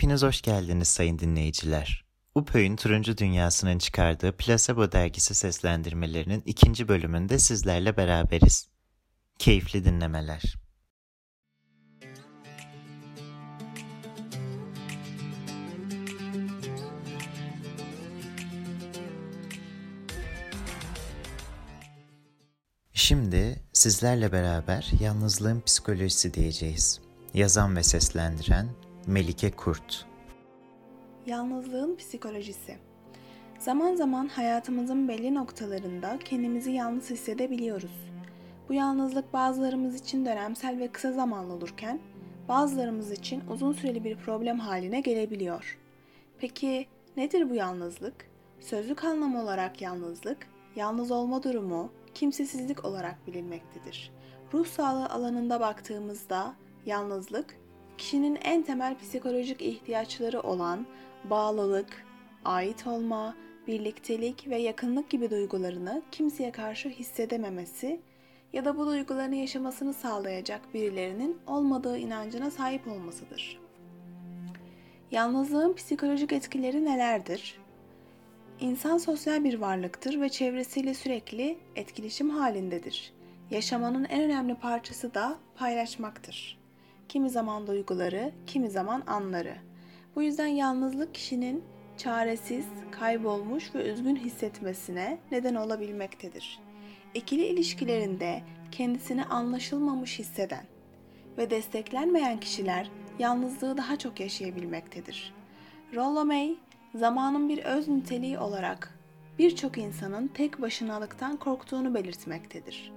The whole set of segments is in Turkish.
Hepiniz hoş geldiniz sayın dinleyiciler. UPÖ'ün Turuncu Dünyası'nın çıkardığı Plasebo dergisi seslendirmelerinin ikinci bölümünde sizlerle beraberiz. Keyifli dinlemeler. Şimdi sizlerle beraber yalnızlığın psikolojisi diyeceğiz. Yazan ve seslendiren Melike Kurt Yalnızlığın psikolojisi Zaman zaman hayatımızın belli noktalarında kendimizi yalnız hissedebiliyoruz. Bu yalnızlık bazılarımız için dönemsel ve kısa zamanlı olurken, bazılarımız için uzun süreli bir problem haline gelebiliyor. Peki nedir bu yalnızlık? Sözlük anlamı olarak yalnızlık, yalnız olma durumu, kimsesizlik olarak bilinmektedir. Ruh sağlığı alanında baktığımızda yalnızlık, kişinin en temel psikolojik ihtiyaçları olan bağlılık, ait olma, birliktelik ve yakınlık gibi duygularını kimseye karşı hissedememesi ya da bu duygularını yaşamasını sağlayacak birilerinin olmadığı inancına sahip olmasıdır. Yalnızlığın psikolojik etkileri nelerdir? İnsan sosyal bir varlıktır ve çevresiyle sürekli etkileşim halindedir. Yaşamanın en önemli parçası da paylaşmaktır. Kimi zaman duyguları, kimi zaman anları. Bu yüzden yalnızlık kişinin çaresiz, kaybolmuş ve üzgün hissetmesine neden olabilmektedir. İkili ilişkilerinde kendisini anlaşılmamış hisseden ve desteklenmeyen kişiler yalnızlığı daha çok yaşayabilmektedir. Rollo May, zamanın bir öz niteliği olarak birçok insanın tek başınalıktan korktuğunu belirtmektedir.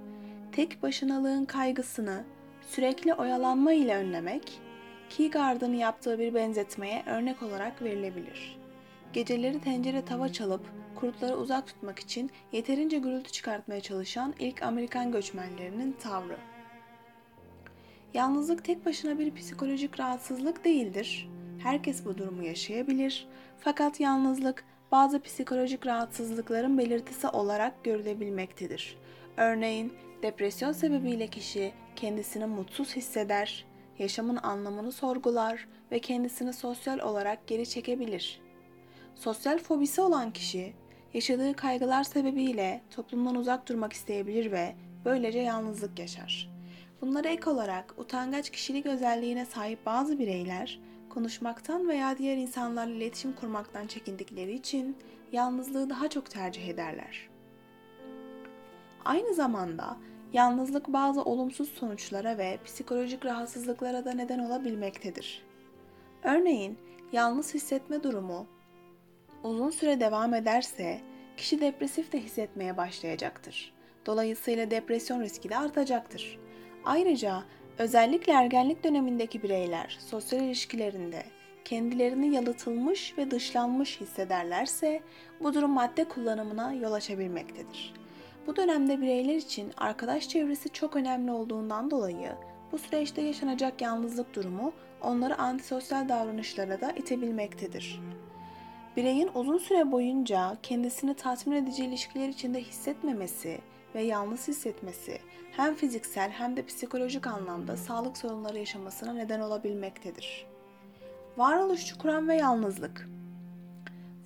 Tek başınalığın kaygısını sürekli oyalanma ile önlemek, Kierkegaard'ın yaptığı bir benzetmeye örnek olarak verilebilir. Geceleri tencere tava çalıp kurtları uzak tutmak için yeterince gürültü çıkartmaya çalışan ilk Amerikan göçmenlerinin tavrı. Yalnızlık tek başına bir psikolojik rahatsızlık değildir. Herkes bu durumu yaşayabilir. Fakat yalnızlık bazı psikolojik rahatsızlıkların belirtisi olarak görülebilmektedir. Örneğin depresyon sebebiyle kişi kendisini mutsuz hisseder, yaşamın anlamını sorgular ve kendisini sosyal olarak geri çekebilir. Sosyal fobisi olan kişi yaşadığı kaygılar sebebiyle toplumdan uzak durmak isteyebilir ve böylece yalnızlık yaşar. Bunlara ek olarak utangaç kişilik özelliğine sahip bazı bireyler konuşmaktan veya diğer insanlarla iletişim kurmaktan çekindikleri için yalnızlığı daha çok tercih ederler. Aynı zamanda yalnızlık bazı olumsuz sonuçlara ve psikolojik rahatsızlıklara da neden olabilmektedir. Örneğin yalnız hissetme durumu uzun süre devam ederse kişi depresif de hissetmeye başlayacaktır. Dolayısıyla depresyon riski de artacaktır. Ayrıca özellikle ergenlik dönemindeki bireyler sosyal ilişkilerinde kendilerini yalıtılmış ve dışlanmış hissederlerse bu durum madde kullanımına yol açabilmektedir. Bu dönemde bireyler için arkadaş çevresi çok önemli olduğundan dolayı bu süreçte yaşanacak yalnızlık durumu onları antisosyal davranışlara da itebilmektedir. Bireyin uzun süre boyunca kendisini tatmin edici ilişkiler içinde hissetmemesi ve yalnız hissetmesi hem fiziksel hem de psikolojik anlamda sağlık sorunları yaşamasına neden olabilmektedir. Varoluşçu kuram ve yalnızlık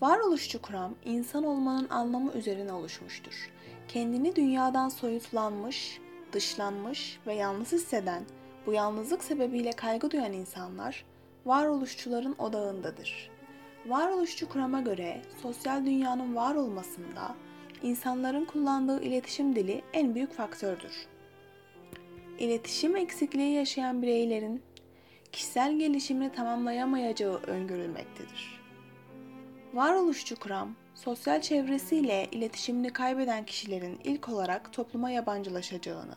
Varoluşçu kuram insan olmanın anlamı üzerine oluşmuştur. Kendini dünyadan soyutlanmış, dışlanmış ve yalnız hisseden, bu yalnızlık sebebiyle kaygı duyan insanlar varoluşçuların odağındadır. Varoluşçu kurama göre sosyal dünyanın var olmasında insanların kullandığı iletişim dili en büyük faktördür. İletişim eksikliği yaşayan bireylerin kişisel gelişimini tamamlayamayacağı öngörülmektedir. Varoluşçu kuram, sosyal çevresiyle iletişimini kaybeden kişilerin ilk olarak topluma yabancılaşacağını,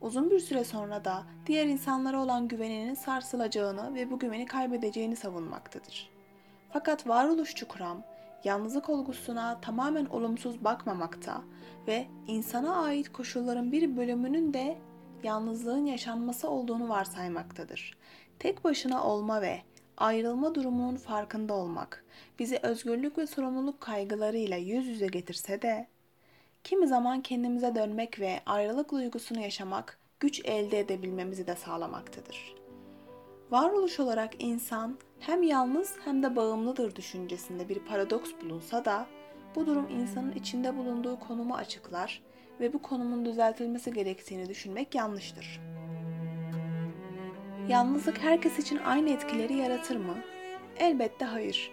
uzun bir süre sonra da diğer insanlara olan güveninin sarsılacağını ve bu güveni kaybedeceğini savunmaktadır. Fakat varoluşçu kuram, yalnızlık olgusuna tamamen olumsuz bakmamakta ve insana ait koşulların bir bölümünün de yalnızlığın yaşanması olduğunu varsaymaktadır. Tek başına olma ve ayrılma durumunun farkında olmak bizi özgürlük ve sorumluluk kaygılarıyla yüz yüze getirse de kimi zaman kendimize dönmek ve ayrılık duygusunu yaşamak güç elde edebilmemizi de sağlamaktadır. Varoluş olarak insan hem yalnız hem de bağımlıdır düşüncesinde bir paradoks bulunsa da bu durum insanın içinde bulunduğu konumu açıklar ve bu konumun düzeltilmesi gerektiğini düşünmek yanlıştır. Yalnızlık herkes için aynı etkileri yaratır mı? Elbette hayır.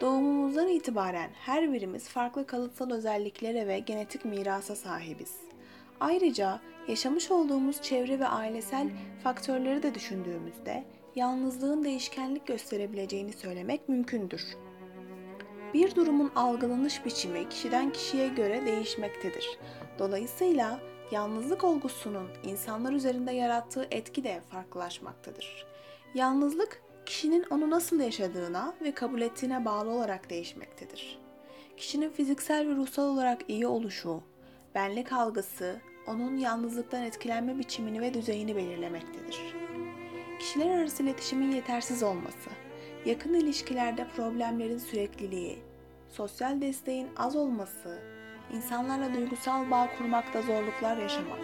Doğumumuzdan itibaren her birimiz farklı kalıtsal özelliklere ve genetik mirasa sahibiz. Ayrıca yaşamış olduğumuz çevre ve ailesel faktörleri de düşündüğümüzde yalnızlığın değişkenlik gösterebileceğini söylemek mümkündür. Bir durumun algılanış biçimi kişiden kişiye göre değişmektedir. Dolayısıyla yalnızlık olgusunun insanlar üzerinde yarattığı etki de farklılaşmaktadır. Yalnızlık kişinin onu nasıl yaşadığına ve kabul ettiğine bağlı olarak değişmektedir. Kişinin fiziksel ve ruhsal olarak iyi oluşu, benlik algısı, onun yalnızlıktan etkilenme biçimini ve düzeyini belirlemektedir. Kişiler arası iletişimin yetersiz olması, yakın ilişkilerde problemlerin sürekliliği, sosyal desteğin az olması, insanlarla duygusal bağ kurmakta zorluklar yaşamak,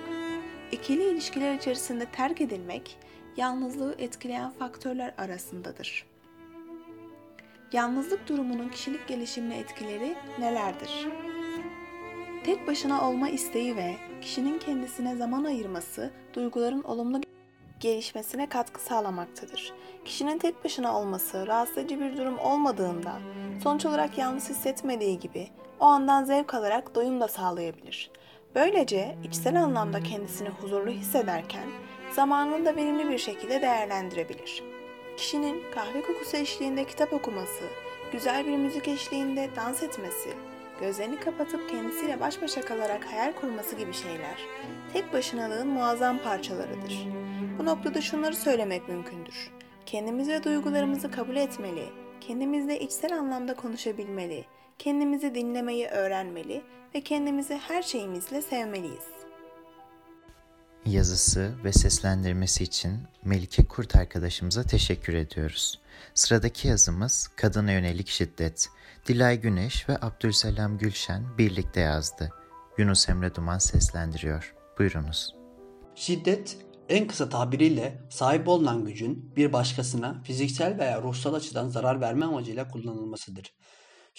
ikili ilişkiler içerisinde terk edilmek, yalnızlığı etkileyen faktörler arasındadır. Yalnızlık durumunun kişilik gelişimine etkileri nelerdir? Tek başına olma isteği ve kişinin kendisine zaman ayırması duyguların olumlu gelişmesine katkı sağlamaktadır. Kişinin tek başına olması rahatsız edici bir durum olmadığında sonuç olarak yalnız hissetmediği gibi o andan zevk alarak doyum da sağlayabilir. Böylece içsel anlamda kendisini huzurlu hissederken zamanını da verimli bir şekilde değerlendirebilir. Kişinin kahve kokusu eşliğinde kitap okuması, güzel bir müzik eşliğinde dans etmesi, gözlerini kapatıp kendisiyle baş başa kalarak hayal kurması gibi şeyler tek başınalığın muazzam parçalarıdır. Bu noktada şunları söylemek mümkündür. Kendimiz ve duygularımızı kabul etmeli, kendimizle içsel anlamda konuşabilmeli, kendimizi dinlemeyi öğrenmeli ve kendimizi her şeyimizle sevmeliyiz. Yazısı ve seslendirmesi için Melike Kurt arkadaşımıza teşekkür ediyoruz. Sıradaki yazımız Kadına Yönelik Şiddet. Dilay Güneş ve Abdülselam Gülşen birlikte yazdı. Yunus Emre Duman seslendiriyor. Buyurunuz. Şiddet en kısa tabiriyle sahip olunan gücün bir başkasına fiziksel veya ruhsal açıdan zarar verme amacıyla kullanılmasıdır.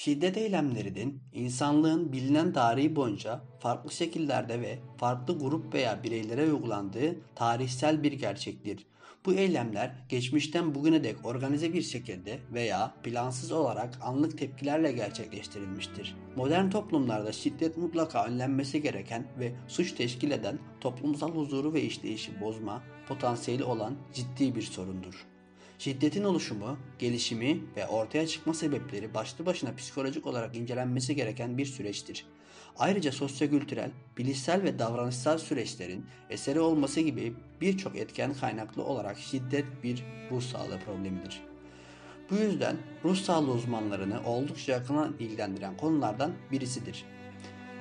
Şiddet eylemlerinin insanlığın bilinen tarihi boyunca farklı şekillerde ve farklı grup veya bireylere uygulandığı tarihsel bir gerçektir. Bu eylemler geçmişten bugüne dek organize bir şekilde veya plansız olarak anlık tepkilerle gerçekleştirilmiştir. Modern toplumlarda şiddet mutlaka önlenmesi gereken ve suç teşkil eden toplumsal huzuru ve işleyişi bozma potansiyeli olan ciddi bir sorundur. Şiddetin oluşumu, gelişimi ve ortaya çıkma sebepleri başlı başına psikolojik olarak incelenmesi gereken bir süreçtir. Ayrıca sosyokültürel, bilişsel ve davranışsal süreçlerin eseri olması gibi birçok etken kaynaklı olarak şiddet bir ruh sağlığı problemidir. Bu yüzden ruh sağlığı uzmanlarını oldukça yakından ilgilendiren konulardan birisidir.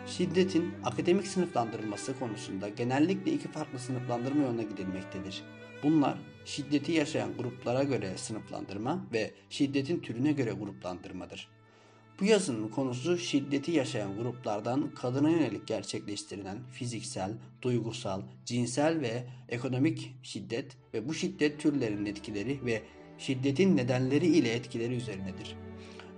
Şiddetin akademik sınıflandırılması konusunda genellikle iki farklı sınıflandırma yoluna gidilmektedir. Bunlar şiddeti yaşayan gruplara göre sınıflandırma ve şiddetin türüne göre gruplandırmadır. Bu yazının konusu şiddeti yaşayan gruplardan kadına yönelik gerçekleştirilen fiziksel, duygusal, cinsel ve ekonomik şiddet ve bu şiddet türlerinin etkileri ve şiddetin nedenleri ile etkileri üzerinedir.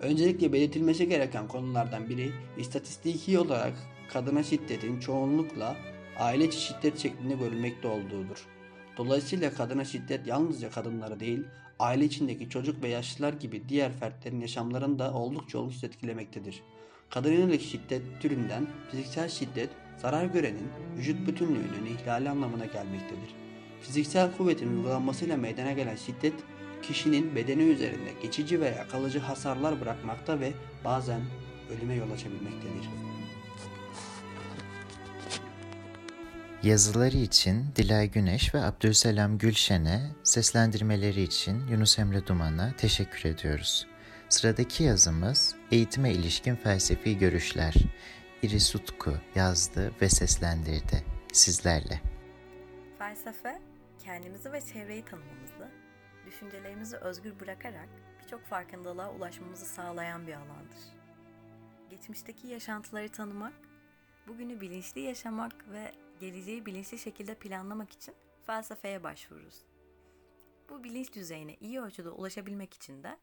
Öncelikle belirtilmesi gereken konulardan biri istatistiki olarak kadına şiddetin çoğunlukla aile içi şiddet şeklinde görülmekte olduğudur. Dolayısıyla kadına şiddet yalnızca kadınları değil, aile içindeki çocuk ve yaşlılar gibi diğer fertlerin yaşamlarını da oldukça olumsuz etkilemektedir. Kadın yönelik şiddet türünden fiziksel şiddet, zarar görenin vücut bütünlüğünün ihlali anlamına gelmektedir. Fiziksel kuvvetin uygulanmasıyla meydana gelen şiddet, kişinin bedeni üzerinde geçici veya kalıcı hasarlar bırakmakta ve bazen ölüme yol açabilmektedir. Yazıları için Dilay Güneş ve Abdülselam Gülşen'e, seslendirmeleri için Yunus Emre Duman'a teşekkür ediyoruz. Sıradaki yazımız Eğitime ilişkin felsefi görüşler. İris Utku yazdı ve seslendirdi. Sizlerle. Felsefe, kendimizi ve çevreyi tanımamızı, düşüncelerimizi özgür bırakarak birçok farkındalığa ulaşmamızı sağlayan bir alandır. Geçmişteki yaşantıları tanımak, bugünü bilinçli yaşamak ve geleceği bilinçli şekilde planlamak için felsefeye başvururuz. Bu bilinç düzeyine iyi ölçüde ulaşabilmek için de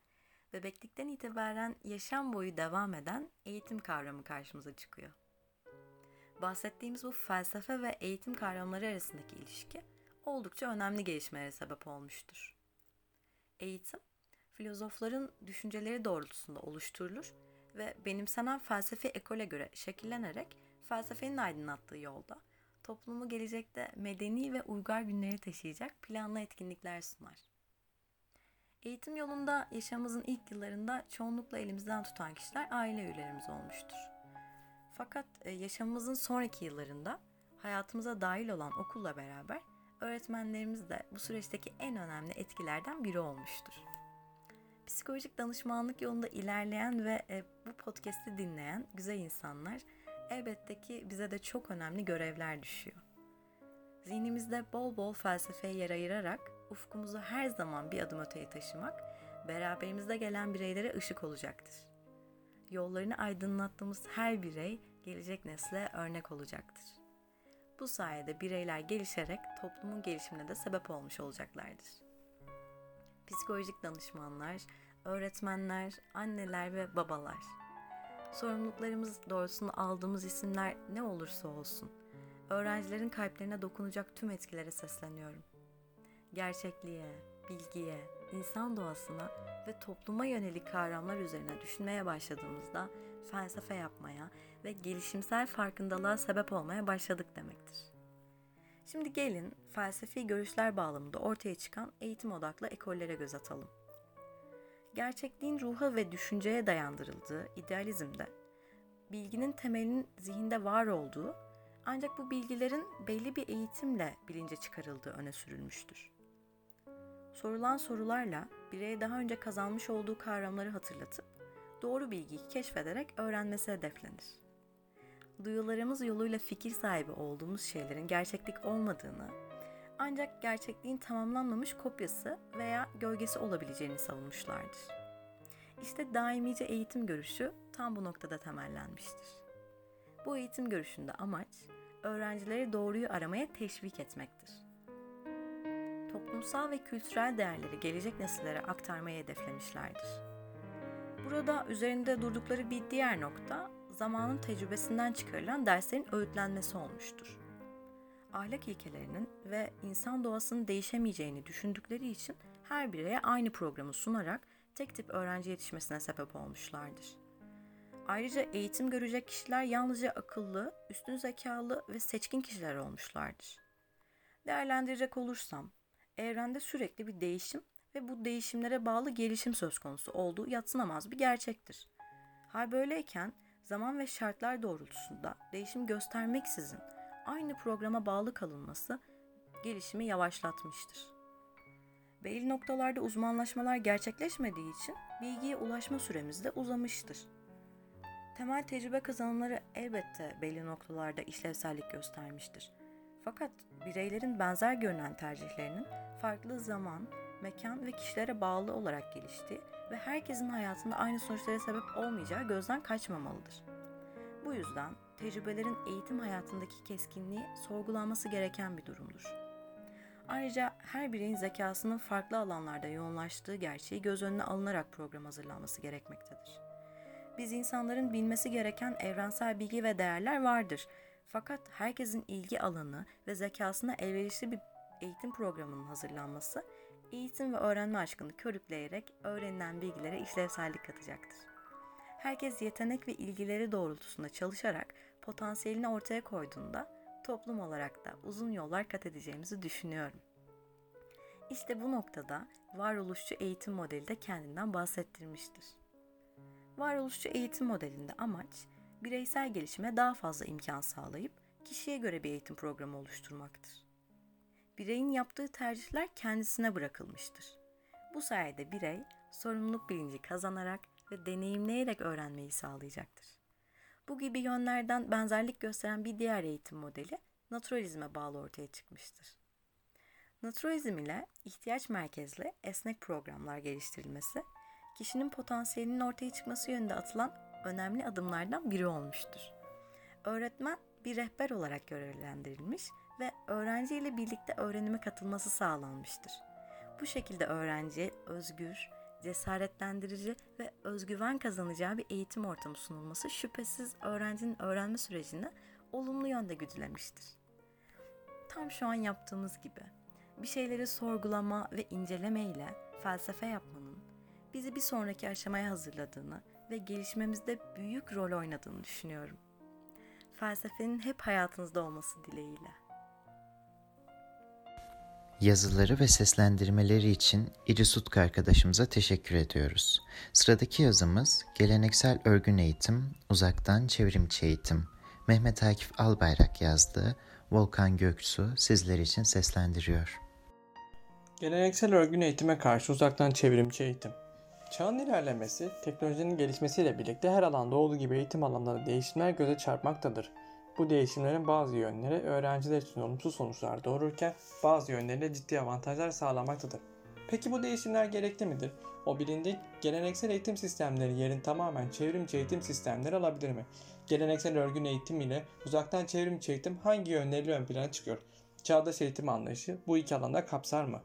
bebeklikten itibaren yaşam boyu devam eden eğitim kavramı karşımıza çıkıyor. Bahsettiğimiz bu felsefe ve eğitim kavramları arasındaki ilişki oldukça önemli gelişmelere sebep olmuştur. Eğitim, filozofların düşünceleri doğrultusunda oluşturulur ve benimsenen felsefi ekole göre şekillenerek felsefenin aydınlattığı yolda toplumu gelecekte medeni ve uygar günleri taşıyacak planlı etkinlikler sunar. Eğitim yolunda yaşamımızın ilk yıllarında çoğunlukla elimizden tutan kişiler aile üyelerimiz olmuştur. Fakat e, yaşamımızın sonraki yıllarında hayatımıza dahil olan okulla beraber öğretmenlerimiz de bu süreçteki en önemli etkilerden biri olmuştur. Psikolojik danışmanlık yolunda ilerleyen ve e, bu podcast'i dinleyen güzel insanlar elbette ki bize de çok önemli görevler düşüyor. Zihnimizde bol bol felsefeye yer ayırarak ufkumuzu her zaman bir adım öteye taşımak, beraberimizde gelen bireylere ışık olacaktır. Yollarını aydınlattığımız her birey gelecek nesle örnek olacaktır. Bu sayede bireyler gelişerek toplumun gelişimine de sebep olmuş olacaklardır. Psikolojik danışmanlar, öğretmenler, anneler ve babalar. Sorumluluklarımız doğrultusunda aldığımız isimler ne olursa olsun, öğrencilerin kalplerine dokunacak tüm etkilere sesleniyorum. Gerçekliğe, bilgiye, insan doğasına ve topluma yönelik kavramlar üzerine düşünmeye başladığımızda felsefe yapmaya ve gelişimsel farkındalığa sebep olmaya başladık demektir. Şimdi gelin felsefi görüşler bağlamında ortaya çıkan eğitim odaklı ekollere göz atalım. Gerçekliğin ruha ve düşünceye dayandırıldığı idealizmde bilginin temelinin zihinde var olduğu ancak bu bilgilerin belli bir eğitimle bilince çıkarıldığı öne sürülmüştür. Sorulan sorularla bireye daha önce kazanmış olduğu kavramları hatırlatıp doğru bilgiyi keşfederek öğrenmesi hedeflenir. Duyularımız yoluyla fikir sahibi olduğumuz şeylerin gerçeklik olmadığını, ancak gerçekliğin tamamlanmamış kopyası veya gölgesi olabileceğini savunmuşlardır. İşte daimice eğitim görüşü tam bu noktada temellenmiştir. Bu eğitim görüşünde amaç, öğrencileri doğruyu aramaya teşvik etmektir. Toplumsal ve kültürel değerleri gelecek nesillere aktarmayı hedeflemişlerdir. Burada üzerinde durdukları bir diğer nokta zamanın tecrübesinden çıkarılan derslerin öğütlenmesi olmuştur. Ahlak ilkelerinin ve insan doğasının değişemeyeceğini düşündükleri için her bireye aynı programı sunarak tek tip öğrenci yetişmesine sebep olmuşlardır. Ayrıca eğitim görecek kişiler yalnızca akıllı, üstün zekalı ve seçkin kişiler olmuşlardır. Değerlendirecek olursam, evrende sürekli bir değişim ve bu değişimlere bağlı gelişim söz konusu olduğu yatsınamaz bir gerçektir. Hal böyleyken zaman ve şartlar doğrultusunda değişim göstermeksizin aynı programa bağlı kalınması gelişimi yavaşlatmıştır. Belli noktalarda uzmanlaşmalar gerçekleşmediği için bilgiye ulaşma süremiz de uzamıştır. Temel tecrübe kazanımları elbette belli noktalarda işlevsellik göstermiştir. Fakat bireylerin benzer görünen tercihlerinin farklı zaman, mekan ve kişilere bağlı olarak geliştiği ve herkesin hayatında aynı sonuçlara sebep olmayacağı gözden kaçmamalıdır. Bu yüzden tecrübelerin eğitim hayatındaki keskinliği sorgulanması gereken bir durumdur. Ayrıca her bireyin zekasının farklı alanlarda yoğunlaştığı gerçeği göz önüne alınarak program hazırlanması gerekmektedir. Biz insanların bilmesi gereken evrensel bilgi ve değerler vardır. Fakat herkesin ilgi alanı ve zekasına elverişli bir eğitim programının hazırlanması eğitim ve öğrenme aşkını körükleyerek öğrenilen bilgilere işlevsellik katacaktır. Herkes yetenek ve ilgileri doğrultusunda çalışarak potansiyelini ortaya koyduğunda toplum olarak da uzun yollar kat edeceğimizi düşünüyorum. İşte bu noktada varoluşçu eğitim modeli de kendinden bahsettirmiştir. Varoluşçu eğitim modelinde amaç bireysel gelişime daha fazla imkan sağlayıp kişiye göre bir eğitim programı oluşturmaktır bireyin yaptığı tercihler kendisine bırakılmıştır. Bu sayede birey sorumluluk bilinci kazanarak ve deneyimleyerek öğrenmeyi sağlayacaktır. Bu gibi yönlerden benzerlik gösteren bir diğer eğitim modeli naturalizme bağlı ortaya çıkmıştır. Naturalizm ile ihtiyaç merkezli esnek programlar geliştirilmesi, kişinin potansiyelinin ortaya çıkması yönünde atılan önemli adımlardan biri olmuştur. Öğretmen bir rehber olarak görevlendirilmiş ve öğrenciyle birlikte öğrenime katılması sağlanmıştır. Bu şekilde öğrenciye özgür, cesaretlendirici ve özgüven kazanacağı bir eğitim ortamı sunulması şüphesiz öğrencinin öğrenme sürecini olumlu yönde güdülemiştir. Tam şu an yaptığımız gibi bir şeyleri sorgulama ve inceleme ile felsefe yapmanın bizi bir sonraki aşamaya hazırladığını ve gelişmemizde büyük rol oynadığını düşünüyorum. Felsefenin hep hayatınızda olması dileğiyle. Yazıları ve seslendirmeleri için İri Sutku arkadaşımıza teşekkür ediyoruz. Sıradaki yazımız Geleneksel Örgün Eğitim, Uzaktan Çevrimçi Eğitim. Mehmet Akif Albayrak yazdığı Volkan Göksu sizler için seslendiriyor. Geleneksel örgün eğitime karşı uzaktan çevrimçi eğitim. Çağın ilerlemesi, teknolojinin gelişmesiyle birlikte her alanda olduğu gibi eğitim alanlarında değişimler göze çarpmaktadır. Bu değişimlerin bazı yönleri öğrenciler için olumsuz sonuçlar doğururken bazı yönleriyle ciddi avantajlar sağlamaktadır. Peki bu değişimler gerekli midir? O bilindik geleneksel eğitim sistemleri yerin tamamen çevrimçi eğitim sistemleri alabilir mi? Geleneksel örgün eğitim ile uzaktan çevrimçi eğitim hangi yönleriyle ön plana çıkıyor? Çağdaş eğitim anlayışı bu iki alanda kapsar mı?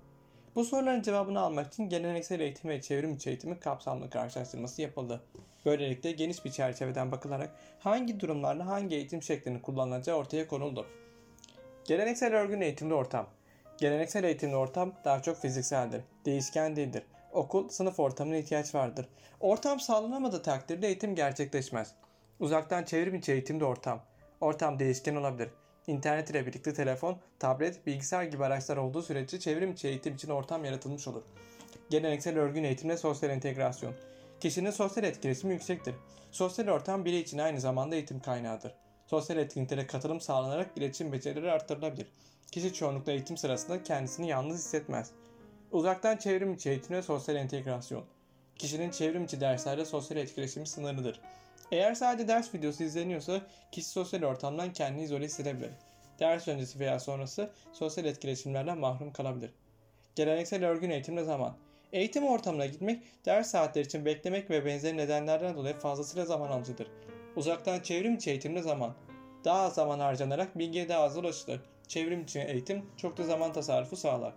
Bu soruların cevabını almak için geleneksel eğitim ve çevrimçi eğitimin kapsamlı karşılaştırması yapıldı. Böylelikle geniş bir çerçeveden bakılarak hangi durumlarda hangi eğitim şeklinin kullanılacağı ortaya konuldu. Geleneksel örgün eğitimli ortam Geleneksel eğitimli ortam daha çok fizikseldir, değişken değildir. Okul, sınıf ortamına ihtiyaç vardır. Ortam sağlanamadığı takdirde eğitim gerçekleşmez. Uzaktan çevrim içi eğitimde ortam. Ortam değişken olabilir. İnternet ile birlikte telefon, tablet, bilgisayar gibi araçlar olduğu sürece çevrim içi eğitim için ortam yaratılmış olur. Geleneksel örgün eğitimle sosyal entegrasyon. Kişinin sosyal etkileşimi yüksektir. Sosyal ortam birey için aynı zamanda eğitim kaynağıdır. Sosyal etkinliklere katılım sağlanarak iletişim becerileri arttırılabilir. Kişi çoğunlukla eğitim sırasında kendisini yalnız hissetmez. Uzaktan çevrim içi eğitim ve sosyal entegrasyon. Kişinin çevrim içi derslerde sosyal etkileşimi sınırlıdır. Eğer sadece ders videosu izleniyorsa kişi sosyal ortamdan kendini izole hissedebilir. Ders öncesi veya sonrası sosyal etkileşimlerden mahrum kalabilir. Geleneksel örgün eğitimde zaman. Eğitim ortamına gitmek, ders saatleri için beklemek ve benzeri nedenlerden dolayı fazlasıyla zaman alıcıdır. Uzaktan çevrim içi eğitimde zaman. Daha az zaman harcanarak bilgiye daha az ulaşılır. Çevrim içi eğitim çok da zaman tasarrufu sağlar.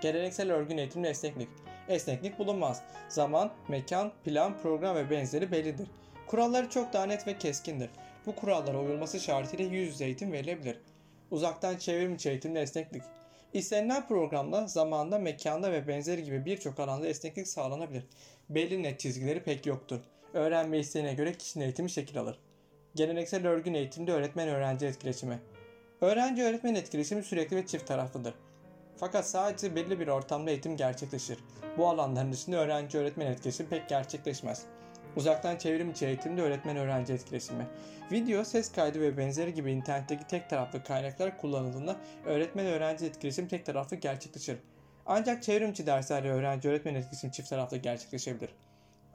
Geleneksel örgün eğitimde esneklik. Esneklik bulunmaz. Zaman, mekan, plan, program ve benzeri bellidir. Kuralları çok daha net ve keskindir. Bu kurallara uyulması şartıyla yüz yüze eğitim verilebilir. Uzaktan çevrim içi eğitimde esneklik. İstenilen programda, zamanda, mekanda ve benzeri gibi birçok alanda esneklik sağlanabilir. Belli net çizgileri pek yoktur. Öğrenme isteğine göre kişinin eğitimi şekil alır. Geleneksel örgün eğitimde öğretmen-öğrenci etkileşimi. Öğrenci-öğretmen etkileşimi sürekli ve çift taraflıdır. Fakat sadece belli bir ortamda eğitim gerçekleşir. Bu alanların dışında öğrenci-öğretmen etkileşimi pek gerçekleşmez. Uzaktan çevrim içi eğitimde öğretmen-öğrenci etkileşimi. Video, ses kaydı ve benzeri gibi internetteki tek taraflı kaynaklar kullanıldığında öğretmen-öğrenci etkileşim tek taraflı gerçekleşir. Ancak çevrim içi derslerde öğrenci-öğretmen etkileşim çift taraflı gerçekleşebilir.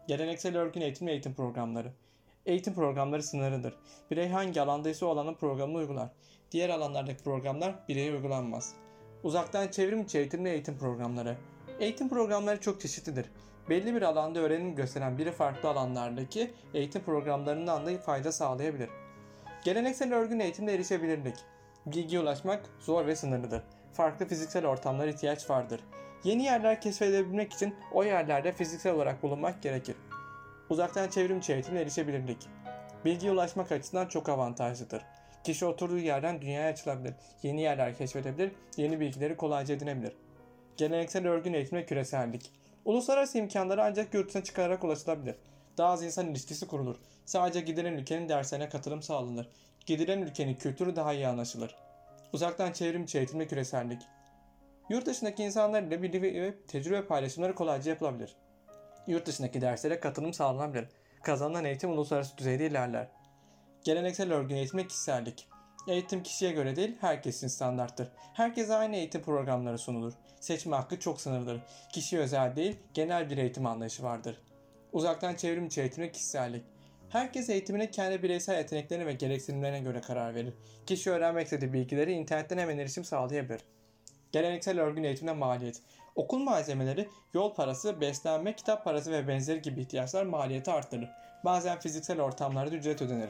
Geleneksel örgün eğitim ve eğitim programları. Eğitim programları sınırlıdır. Birey hangi alandaysa o alanın programını uygular. Diğer alanlardaki programlar bireye uygulanmaz. Uzaktan çevrim içi eğitim ve eğitim programları. Eğitim programları çok çeşitlidir. Belli bir alanda öğrenim gösteren biri farklı alanlardaki eğitim programlarından da fayda sağlayabilir. Geleneksel örgün eğitimde erişebilirlik. Bilgiye ulaşmak zor ve sınırlıdır. Farklı fiziksel ortamlara ihtiyaç vardır. Yeni yerler keşfedebilmek için o yerlerde fiziksel olarak bulunmak gerekir. Uzaktan çevrim içi eğitimle erişebilirlik. Bilgiye ulaşmak açısından çok avantajlıdır. Kişi oturduğu yerden dünyaya açılabilir, yeni yerler keşfedebilir, yeni bilgileri kolayca edinebilir. Geleneksel örgün eğitimle küresellik. Uluslararası imkanları ancak yurt dışına çıkararak ulaşılabilir. Daha az insan ilişkisi kurulur. Sadece gidilen ülkenin derslerine katılım sağlanır. Gidilen ülkenin kültürü daha iyi anlaşılır. Uzaktan çevrim içi eğitimle küresellik. Yurt dışındaki insanlar ile bilgi ve tecrübe paylaşımları kolayca yapılabilir. Yurt dışındaki derslere katılım sağlanabilir. Kazanılan eğitim uluslararası düzeyde ilerler. Geleneksel örgün eğitimle kişisellik. Eğitim kişiye göre değil, herkesin standarttır. Herkese aynı eğitim programları sunulur. Seçme hakkı çok sınırlıdır. Kişiye özel değil, genel bir eğitim anlayışı vardır. Uzaktan çevrim içi eğitimle kişisellik. Herkes eğitimine kendi bireysel yeteneklerine ve gereksinimlerine göre karar verir. Kişi öğrenmek istediği bilgileri internetten hemen erişim sağlayabilir. Geleneksel örgün eğitimle maliyet. Okul malzemeleri, yol parası, beslenme, kitap parası ve benzeri gibi ihtiyaçlar maliyeti arttırır. Bazen fiziksel ortamlarda ücret ödenir.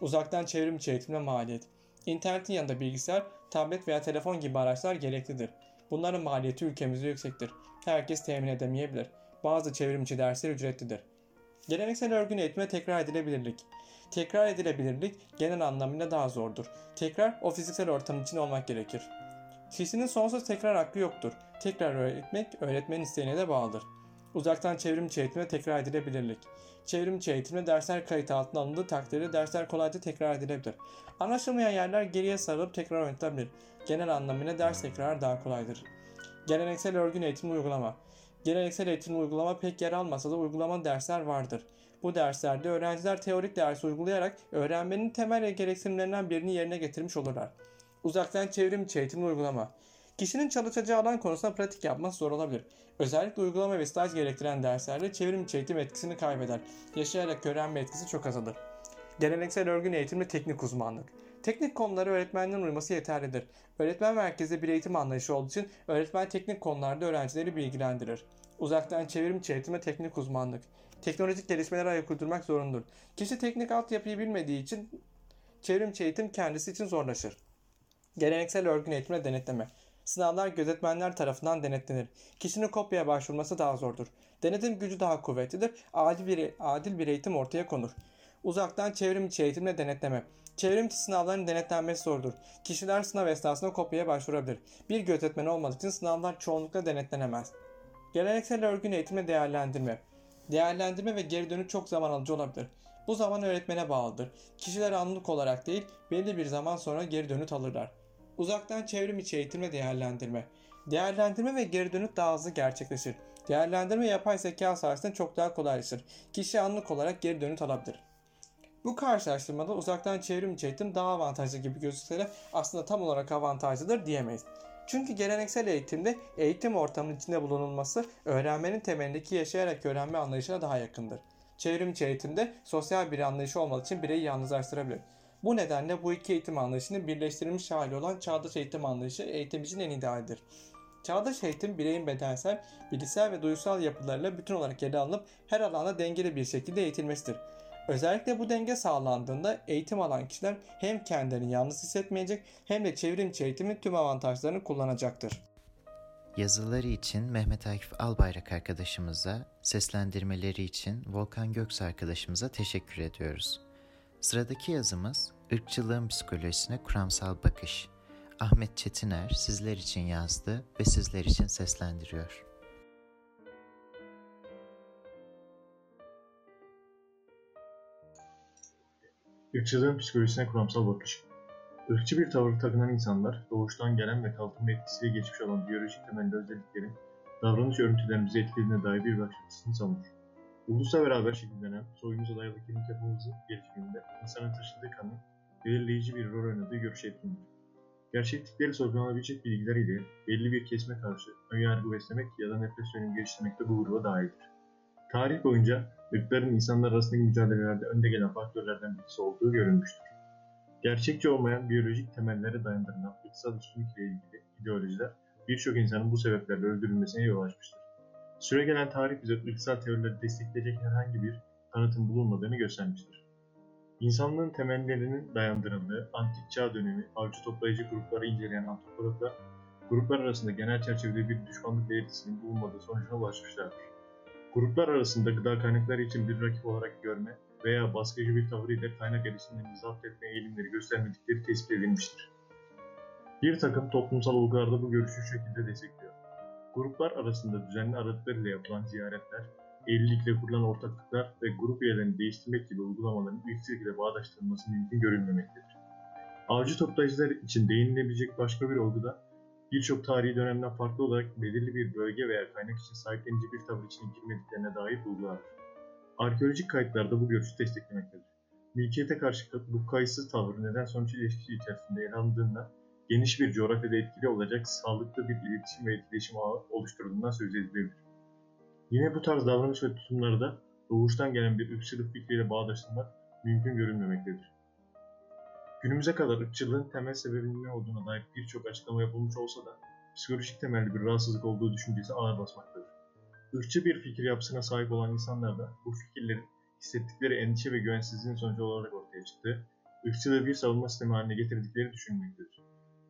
Uzaktan çevrim içi eğitimle maliyet. İnternetin yanında bilgisayar, tablet veya telefon gibi araçlar gereklidir. Bunların maliyeti ülkemizde yüksektir. Herkes temin edemeyebilir. Bazı çevrimçi dersler ücretlidir. Geleneksel örgün eğitime tekrar edilebilirlik. Tekrar edilebilirlik genel anlamıyla daha zordur. Tekrar o fiziksel ortam için olmak gerekir. Kişinin sonsuz tekrar hakkı yoktur. Tekrar öğretmek öğretmenin isteğine de bağlıdır. Uzaktan çevrimçi eğitimde tekrar edilebilirlik. Çevrimçi eğitimde dersler kayıt altına alındığı takdirde dersler kolayca tekrar edilebilir. Anlaşılmayan yerler geriye sarılıp tekrar oynatılabilir. Genel anlamıyla ders tekrarı daha kolaydır. Geleneksel örgün eğitim uygulama. Geleneksel eğitim uygulama pek yer almasa da uygulama dersler vardır. Bu derslerde öğrenciler teorik ders uygulayarak öğrenmenin temel gereksinimlerinden birini yerine getirmiş olurlar. Uzaktan çevrim içi eğitim uygulama. Kişinin çalışacağı alan konusunda pratik yapması zor olabilir. Özellikle uygulama ve staj gerektiren derslerde çevrim içi etkisini kaybeder. Yaşayarak öğrenme etkisi çok azalır. Geleneksel örgün eğitimde teknik uzmanlık. Teknik konuları öğretmenlerin uyması yeterlidir. Öğretmen merkezli bir eğitim anlayışı olduğu için öğretmen teknik konularda öğrencileri bilgilendirir. Uzaktan çevrim içi teknik uzmanlık. Teknolojik gelişmelere ayak uydurmak zorundur. Kişi teknik altyapıyı bilmediği için çevrim içi eğitim kendisi için zorlaşır. Geleneksel örgün eğitimle denetleme. Sınavlar gözetmenler tarafından denetlenir. Kişinin kopyaya başvurması daha zordur. Denetim gücü daha kuvvetlidir. Adil bir, adil bir eğitim ortaya konur. Uzaktan çevrim içi eğitimle denetleme. Çevrim içi sınavların denetlenmesi zordur. Kişiler sınav esnasında kopyaya başvurabilir. Bir gözetmen olmadığı için sınavlar çoğunlukla denetlenemez. Geleneksel örgün eğitimle değerlendirme. Değerlendirme ve geri dönüş çok zaman alıcı olabilir. Bu zaman öğretmene bağlıdır. Kişiler anlık olarak değil, belli bir zaman sonra geri dönüt alırlar. Uzaktan çevrim içi eğitimle değerlendirme. Değerlendirme ve geri dönüt daha hızlı gerçekleşir. Değerlendirme yapay zeka sayesinde çok daha kolaylaşır. Kişi anlık olarak geri dönüt alabilir. Bu karşılaştırmada uzaktan çevrim içi eğitim daha avantajlı gibi gözükse de aslında tam olarak avantajlıdır diyemeyiz. Çünkü geleneksel eğitimde eğitim ortamının içinde bulunulması öğrenmenin temelindeki yaşayarak öğrenme anlayışına daha yakındır. Çevrimçi eğitimde sosyal bir anlayışı olmadığı için bireyi yalnızlaştırabilir. Bu nedenle bu iki eğitim anlayışının birleştirilmiş hali olan çağdaş eğitim anlayışı eğitim için en idealdir. Çağdaş eğitim bireyin bedensel, bilişsel ve duysal yapılarıyla bütün olarak ele alınıp her alanda dengeli bir şekilde eğitilmesidir. Özellikle bu denge sağlandığında eğitim alan kişiler hem kendilerini yalnız hissetmeyecek hem de çevrimçi eğitimin tüm avantajlarını kullanacaktır. Yazıları için Mehmet Akif Albayrak arkadaşımıza, seslendirmeleri için Volkan Göks arkadaşımıza teşekkür ediyoruz. Sıradaki yazımız ırkçılığın psikolojisine kuramsal bakış. Ahmet Çetiner sizler için yazdı ve sizler için seslendiriyor. Irkçılığın psikolojisine kuramsal bakış. Irkçı bir tavır takınan insanlar, doğuştan gelen ve kalkınma etkisiyle geçmiş olan biyolojik temelli özelliklerin davranış örüntülerimizi etkilediğine dair bir bakış açısını savunur. Ulusla beraber şekillenen, soyumuza dayalı kemik yapımızın gelişiminde insanın taşıdığı kanın belirleyici bir rol oynadığı görüşe etkindir. Gerçeklikleri sorgulanabilecek bilgiler ile belli bir kesme karşı önyargı beslemek ya da nefret söylemi geliştirmek de bu gruba dahildir. Tarih boyunca ırkların insanlar arasındaki mücadelelerde önde gelen faktörlerden birisi olduğu görülmüştür. Gerçekçi olmayan biyolojik temellere dayandırılan ırksal üstünlük ile ilgili ideolojiler birçok insanın bu sebeplerle öldürülmesine yol açmıştır. Süregelen tarih bize ırksal teorileri destekleyecek herhangi bir kanıtın bulunmadığını göstermiştir. İnsanlığın temellerinin dayandırıldığı antik çağ dönemi avcı toplayıcı grupları inceleyen antropologlar, gruplar arasında genel çerçevede bir düşmanlık belirtisinin bulunmadığı sonucuna ulaşmışlardır. Gruplar arasında gıda kaynakları için bir rakip olarak görme veya baskıcı bir tavır ile kaynak erişimlerini zapt etme eğilimleri göstermedikleri tespit edilmiştir. Bir takım toplumsal olgularda bu görüşü şekilde destekliyor. Gruplar arasında düzenli aralıklarıyla yapılan ziyaretler, evlilikle kurulan ortaklıklar ve grup üyelerini değiştirmek gibi uygulamaların ile bağdaştırılması mümkün görülmemektedir. Avcı toplayıcılar için değinilebilecek başka bir olguda birçok tarihi dönemden farklı olarak belirli bir bölge veya kaynak için sahiplenici bir tavır içine girmediklerine dair bulgulardır. Arkeolojik kayıtlarda bu görüşü desteklemektedir. Mülkiyete karşı bu kayıtsız tavır neden sonuç ilişkisi içerisinde ele alındığında geniş bir coğrafyada etkili olacak sağlıklı bir iletişim ve etkileşim ağı oluşturulduğundan söz edilebilir. Yine bu tarz davranış ve tutumları da doğuştan gelen bir ırkçılık fikriyle bağdaştırmak mümkün görülmemektedir. Günümüze kadar ırkçılığın temel sebebinin ne olduğuna dair birçok açıklama yapılmış olsa da psikolojik temelli bir rahatsızlık olduğu düşüncesi ağır basmaktadır. Irkçı bir fikir yapısına sahip olan insanlar da bu fikirlerin hissettikleri endişe ve güvensizliğin sonucu olarak ortaya çıktı, ırkçılığı bir savunma sistemi haline getirdikleri düşünülmektedir.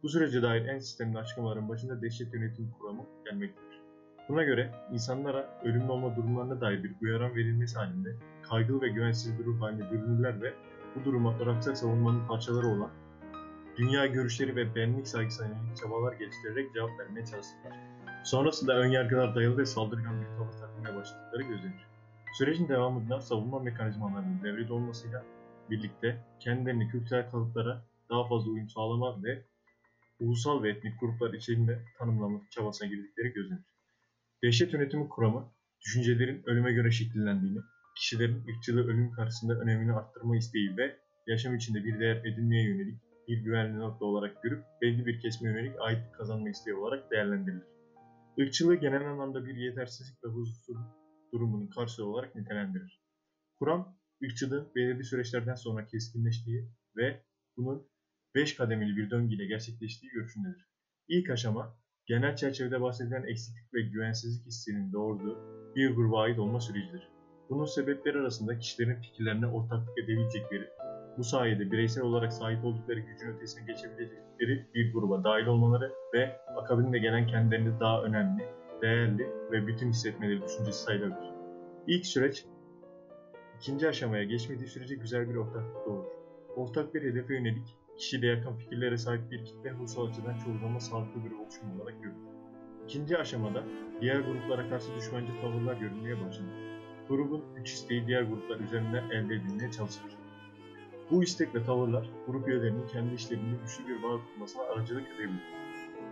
Bu sürece dair en sistemli açıklamaların başında dehşet yönetim kuramı gelmektedir. Buna göre insanlara ölümlü olma durumlarına dair bir uyaran verilmesi halinde kaygılı ve güvensiz bir ruh haline bürünürler ve bu duruma Irakçı savunmanın parçaları olan dünya görüşleri ve benlik saygısına çabalar geliştirerek cevap vermeye çalışırlar. Sonrasında önyargılar dayalı ve saldırgan bir tavır takmaya başladıkları gözlenir. Sürecin devamında savunma mekanizmalarının devrede olmasıyla birlikte kendilerini kültürel kalıplara daha fazla uyum sağlama ve ulusal ve etnik gruplar içinde tanımlama çabasına girdikleri gözlenir. Dehşet yönetimi kuramı, düşüncelerin ölüme göre şekillendiğini, kişilerin ırkçılığı ölüm karşısında önemini arttırma isteği ve yaşam içinde bir değer edinmeye yönelik bir güvenli nokta olarak görüp belli bir kesme yönelik ait kazanma isteği olarak değerlendirilir. Irkçılığı genel anlamda bir yetersizlik ve huzursuzluk durumunun karşılığı olarak nitelendirir. Kuram, ırkçılığın belirli süreçlerden sonra keskinleştiği ve bunun 5 kademeli bir döngüyle gerçekleştiği görüşündedir. İlk aşama, genel çerçevede bahsedilen eksiklik ve güvensizlik hissinin doğurduğu bir gruba ait olma sürecidir. Bunun sebepleri arasında kişilerin fikirlerine ortaklık edebilecekleri, bu sayede bireysel olarak sahip oldukları gücün ötesine geçebilecekleri bir gruba dahil olmaları ve akabinde gelen kendilerini daha önemli, değerli ve bütün hissetmeleri düşüncesi sayılabilir. İlk süreç, ikinci aşamaya geçmediği sürece güzel bir ortaklık doğurur. Ortak bir hedefe yönelik, kişiyle yakın fikirlere sahip bir kitle hususal açıdan çoğu sağlıklı bir oluşum olarak görülür. İkinci aşamada diğer gruplara karşı düşmanca tavırlar görülmeye başlanır. Grubun güç isteği diğer gruplar üzerinden elde edilmeye çalışılır. Bu istek ve tavırlar grup üyelerinin kendi işlerinde güçlü bir bağ kurmasına aracılık edebilir.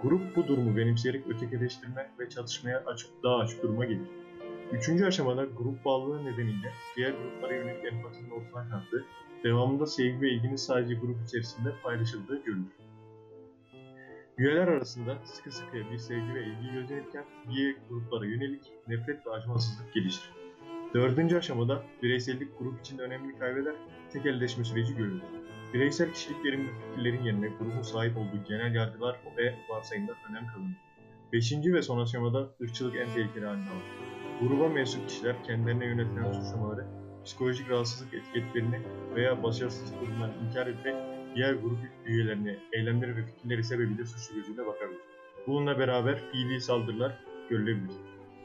Grup bu durumu benimseyerek ötekileştirme ve çatışmaya açık, daha açık duruma gelir. Üçüncü aşamada grup bağlılığı nedeniyle diğer gruplara yönelik empatinin ortadan kalktığı, devamında sevgi ve ilginin sadece grup içerisinde paylaşıldığı görülür. Üyeler arasında sıkı sıkıya bir sevgi ve ilgi gözlenirken diğer gruplara yönelik nefret ve acımasızlık gelişir. Dördüncü aşamada bireysellik grup içinde önemli kaybeder, tekelleşme süreci görülür. Bireysel kişiliklerin ve fikirlerin yerine grubun sahip olduğu genel yargılar ve varsayımlar önem kazanır. Beşinci ve son aşamada ırkçılık en tehlikeli haline alır. Gruba mensup kişiler kendilerine yönetilen suçlamaları, psikolojik rahatsızlık etiketlerini veya başarısızlık durumlarını inkar ederek diğer grup üyelerine eylemleri ve fikirleri sebebiyle suçlu gözüyle bakabilir. Bununla beraber fiili saldırılar görülebilir.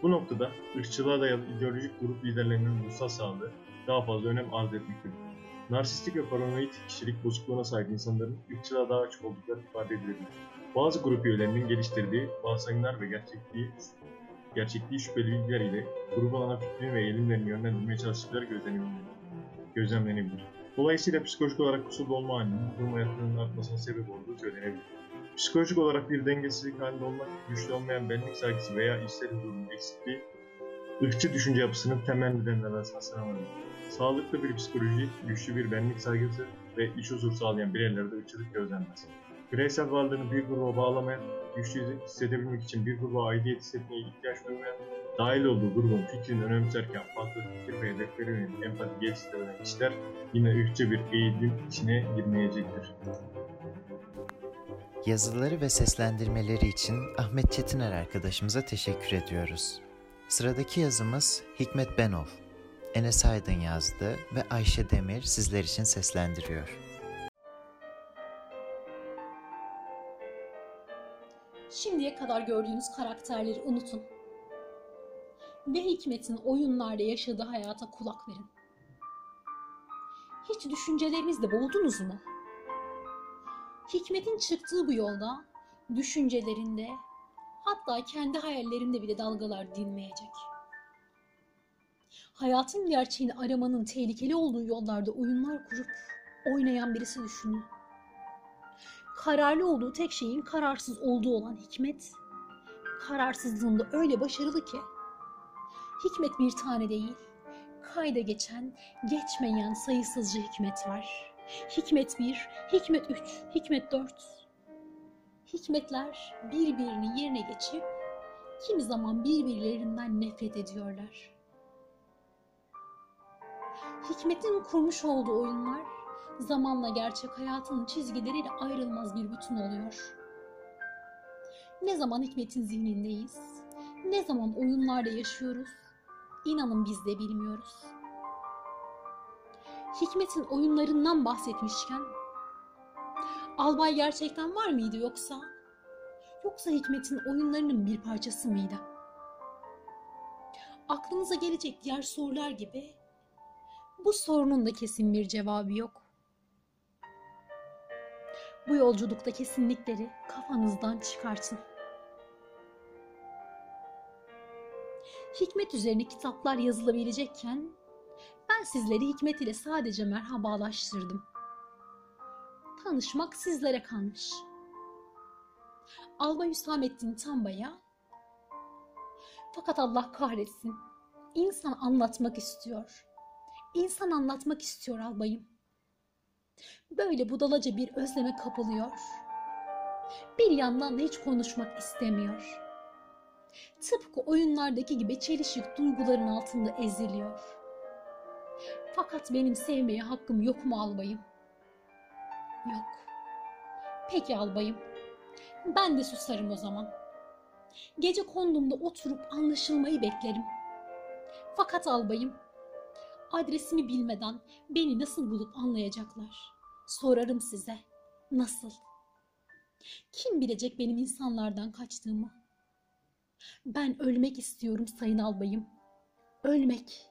Bu noktada ırkçılığa dayalı ideolojik grup liderlerinin ruhsal sağlığı daha fazla önem arz etmektedir. Narsistik ve paranoid kişilik bozukluğuna sahip insanların ırkçılığa daha açık oldukları ifade edilebilir. Bazı grup üyelerinin geliştirdiği varsayımlar ve gerçekliği, gerçekliği şüpheli bilgiler ile grubun ana fikrini ve eğilimlerini yönlendirmeye çalıştıkları gözlenebilir. gözlemlenebilir. Dolayısıyla psikolojik olarak kusurlu olma halinin durum hayatlarının artmasına sebep olduğu söylenebilir. Psikolojik olarak bir dengesizlik halinde olmak, güçlü olmayan benlik saygısı veya içsel huzurun eksikliği, ırkçı düşünce yapısının temel nedenleri arasında sıralanır. Sağlıklı bir psikoloji, güçlü bir benlik saygısı ve iç huzur sağlayan bireylerde ırkçılık gözlenmez. Bireysel varlığını bir gruba bağlamayan, güçlü hissedebilmek için bir gruba aidiyet hissetmeye ihtiyaç duymayan, dahil olduğu grubun fikrini önemserken farklı fikir ve hedeflere yönelik empati geliştiren kişiler yine ırkçı bir eğilim içine girmeyecektir. Yazıları ve seslendirmeleri için Ahmet Çetiner arkadaşımıza teşekkür ediyoruz. Sıradaki yazımız Hikmet Benol. Enes Aydın yazdı ve Ayşe Demir sizler için seslendiriyor. Şimdiye kadar gördüğünüz karakterleri unutun. Ve Hikmet'in oyunlarda yaşadığı hayata kulak verin. Hiç düşüncelerinizde boğuldunuz mu? Hikmet'in çıktığı bu yolda düşüncelerinde hatta kendi hayallerinde bile dalgalar dinmeyecek. Hayatın gerçeğini aramanın tehlikeli olduğu yollarda oyunlar kurup oynayan birisi düşünün. Kararlı olduğu tek şeyin kararsız olduğu olan Hikmet, kararsızlığında öyle başarılı ki, Hikmet bir tane değil, kayda geçen, geçmeyen sayısızca hikmet var. Hikmet 1, Hikmet 3, Hikmet 4. Hikmetler birbirini yerine geçip kimi zaman birbirlerinden nefret ediyorlar. Hikmetin kurmuş olduğu oyunlar zamanla gerçek hayatının çizgileriyle ayrılmaz bir bütün oluyor. Ne zaman Hikmet'in zihnindeyiz, ne zaman oyunlarda yaşıyoruz, inanın biz de bilmiyoruz. Hikmet'in oyunlarından bahsetmişken Albay gerçekten var mıydı yoksa? Yoksa Hikmet'in oyunlarının bir parçası mıydı? Aklınıza gelecek diğer sorular gibi bu sorunun da kesin bir cevabı yok. Bu yolculukta kesinlikleri kafanızdan çıkartın. Hikmet üzerine kitaplar yazılabilecekken ben sizleri Hikmet ile sadece merhabalaştırdım. Tanışmak sizlere kalmış. Albay Hüsamettin Tamba'ya fakat Allah kahretsin. İnsan anlatmak istiyor. İnsan anlatmak istiyor albayım. Böyle budalaca bir özleme kapılıyor. Bir yandan da hiç konuşmak istemiyor. Tıpkı oyunlardaki gibi çelişik duyguların altında eziliyor. Fakat benim sevmeye hakkım yok mu albayım? Yok. Peki albayım. Ben de susarım o zaman. Gece kondumda oturup anlaşılmayı beklerim. Fakat albayım, adresimi bilmeden beni nasıl bulup anlayacaklar? Sorarım size. Nasıl? Kim bilecek benim insanlardan kaçtığımı? Ben ölmek istiyorum sayın albayım. Ölmek.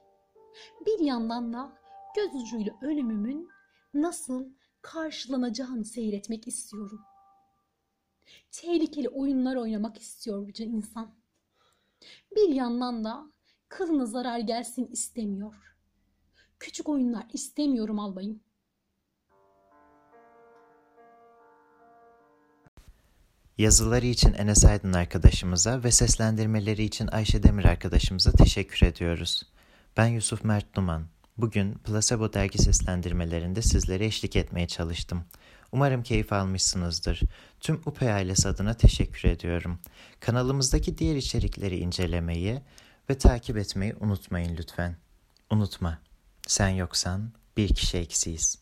Bir yandan da göz ucuyla ölümümün nasıl karşılanacağını seyretmek istiyorum. Tehlikeli oyunlar oynamak istiyor bu insan. Bir yandan da kılına zarar gelsin istemiyor. Küçük oyunlar istemiyorum albayım. Yazıları için Enes Aydın arkadaşımıza ve seslendirmeleri için Ayşe Demir arkadaşımıza teşekkür ediyoruz. Ben Yusuf Mert Duman. Bugün Placebo dergi seslendirmelerinde sizlere eşlik etmeye çalıştım. Umarım keyif almışsınızdır. Tüm UPE ailesi adına teşekkür ediyorum. Kanalımızdaki diğer içerikleri incelemeyi ve takip etmeyi unutmayın lütfen. Unutma, sen yoksan bir kişi eksiyiz.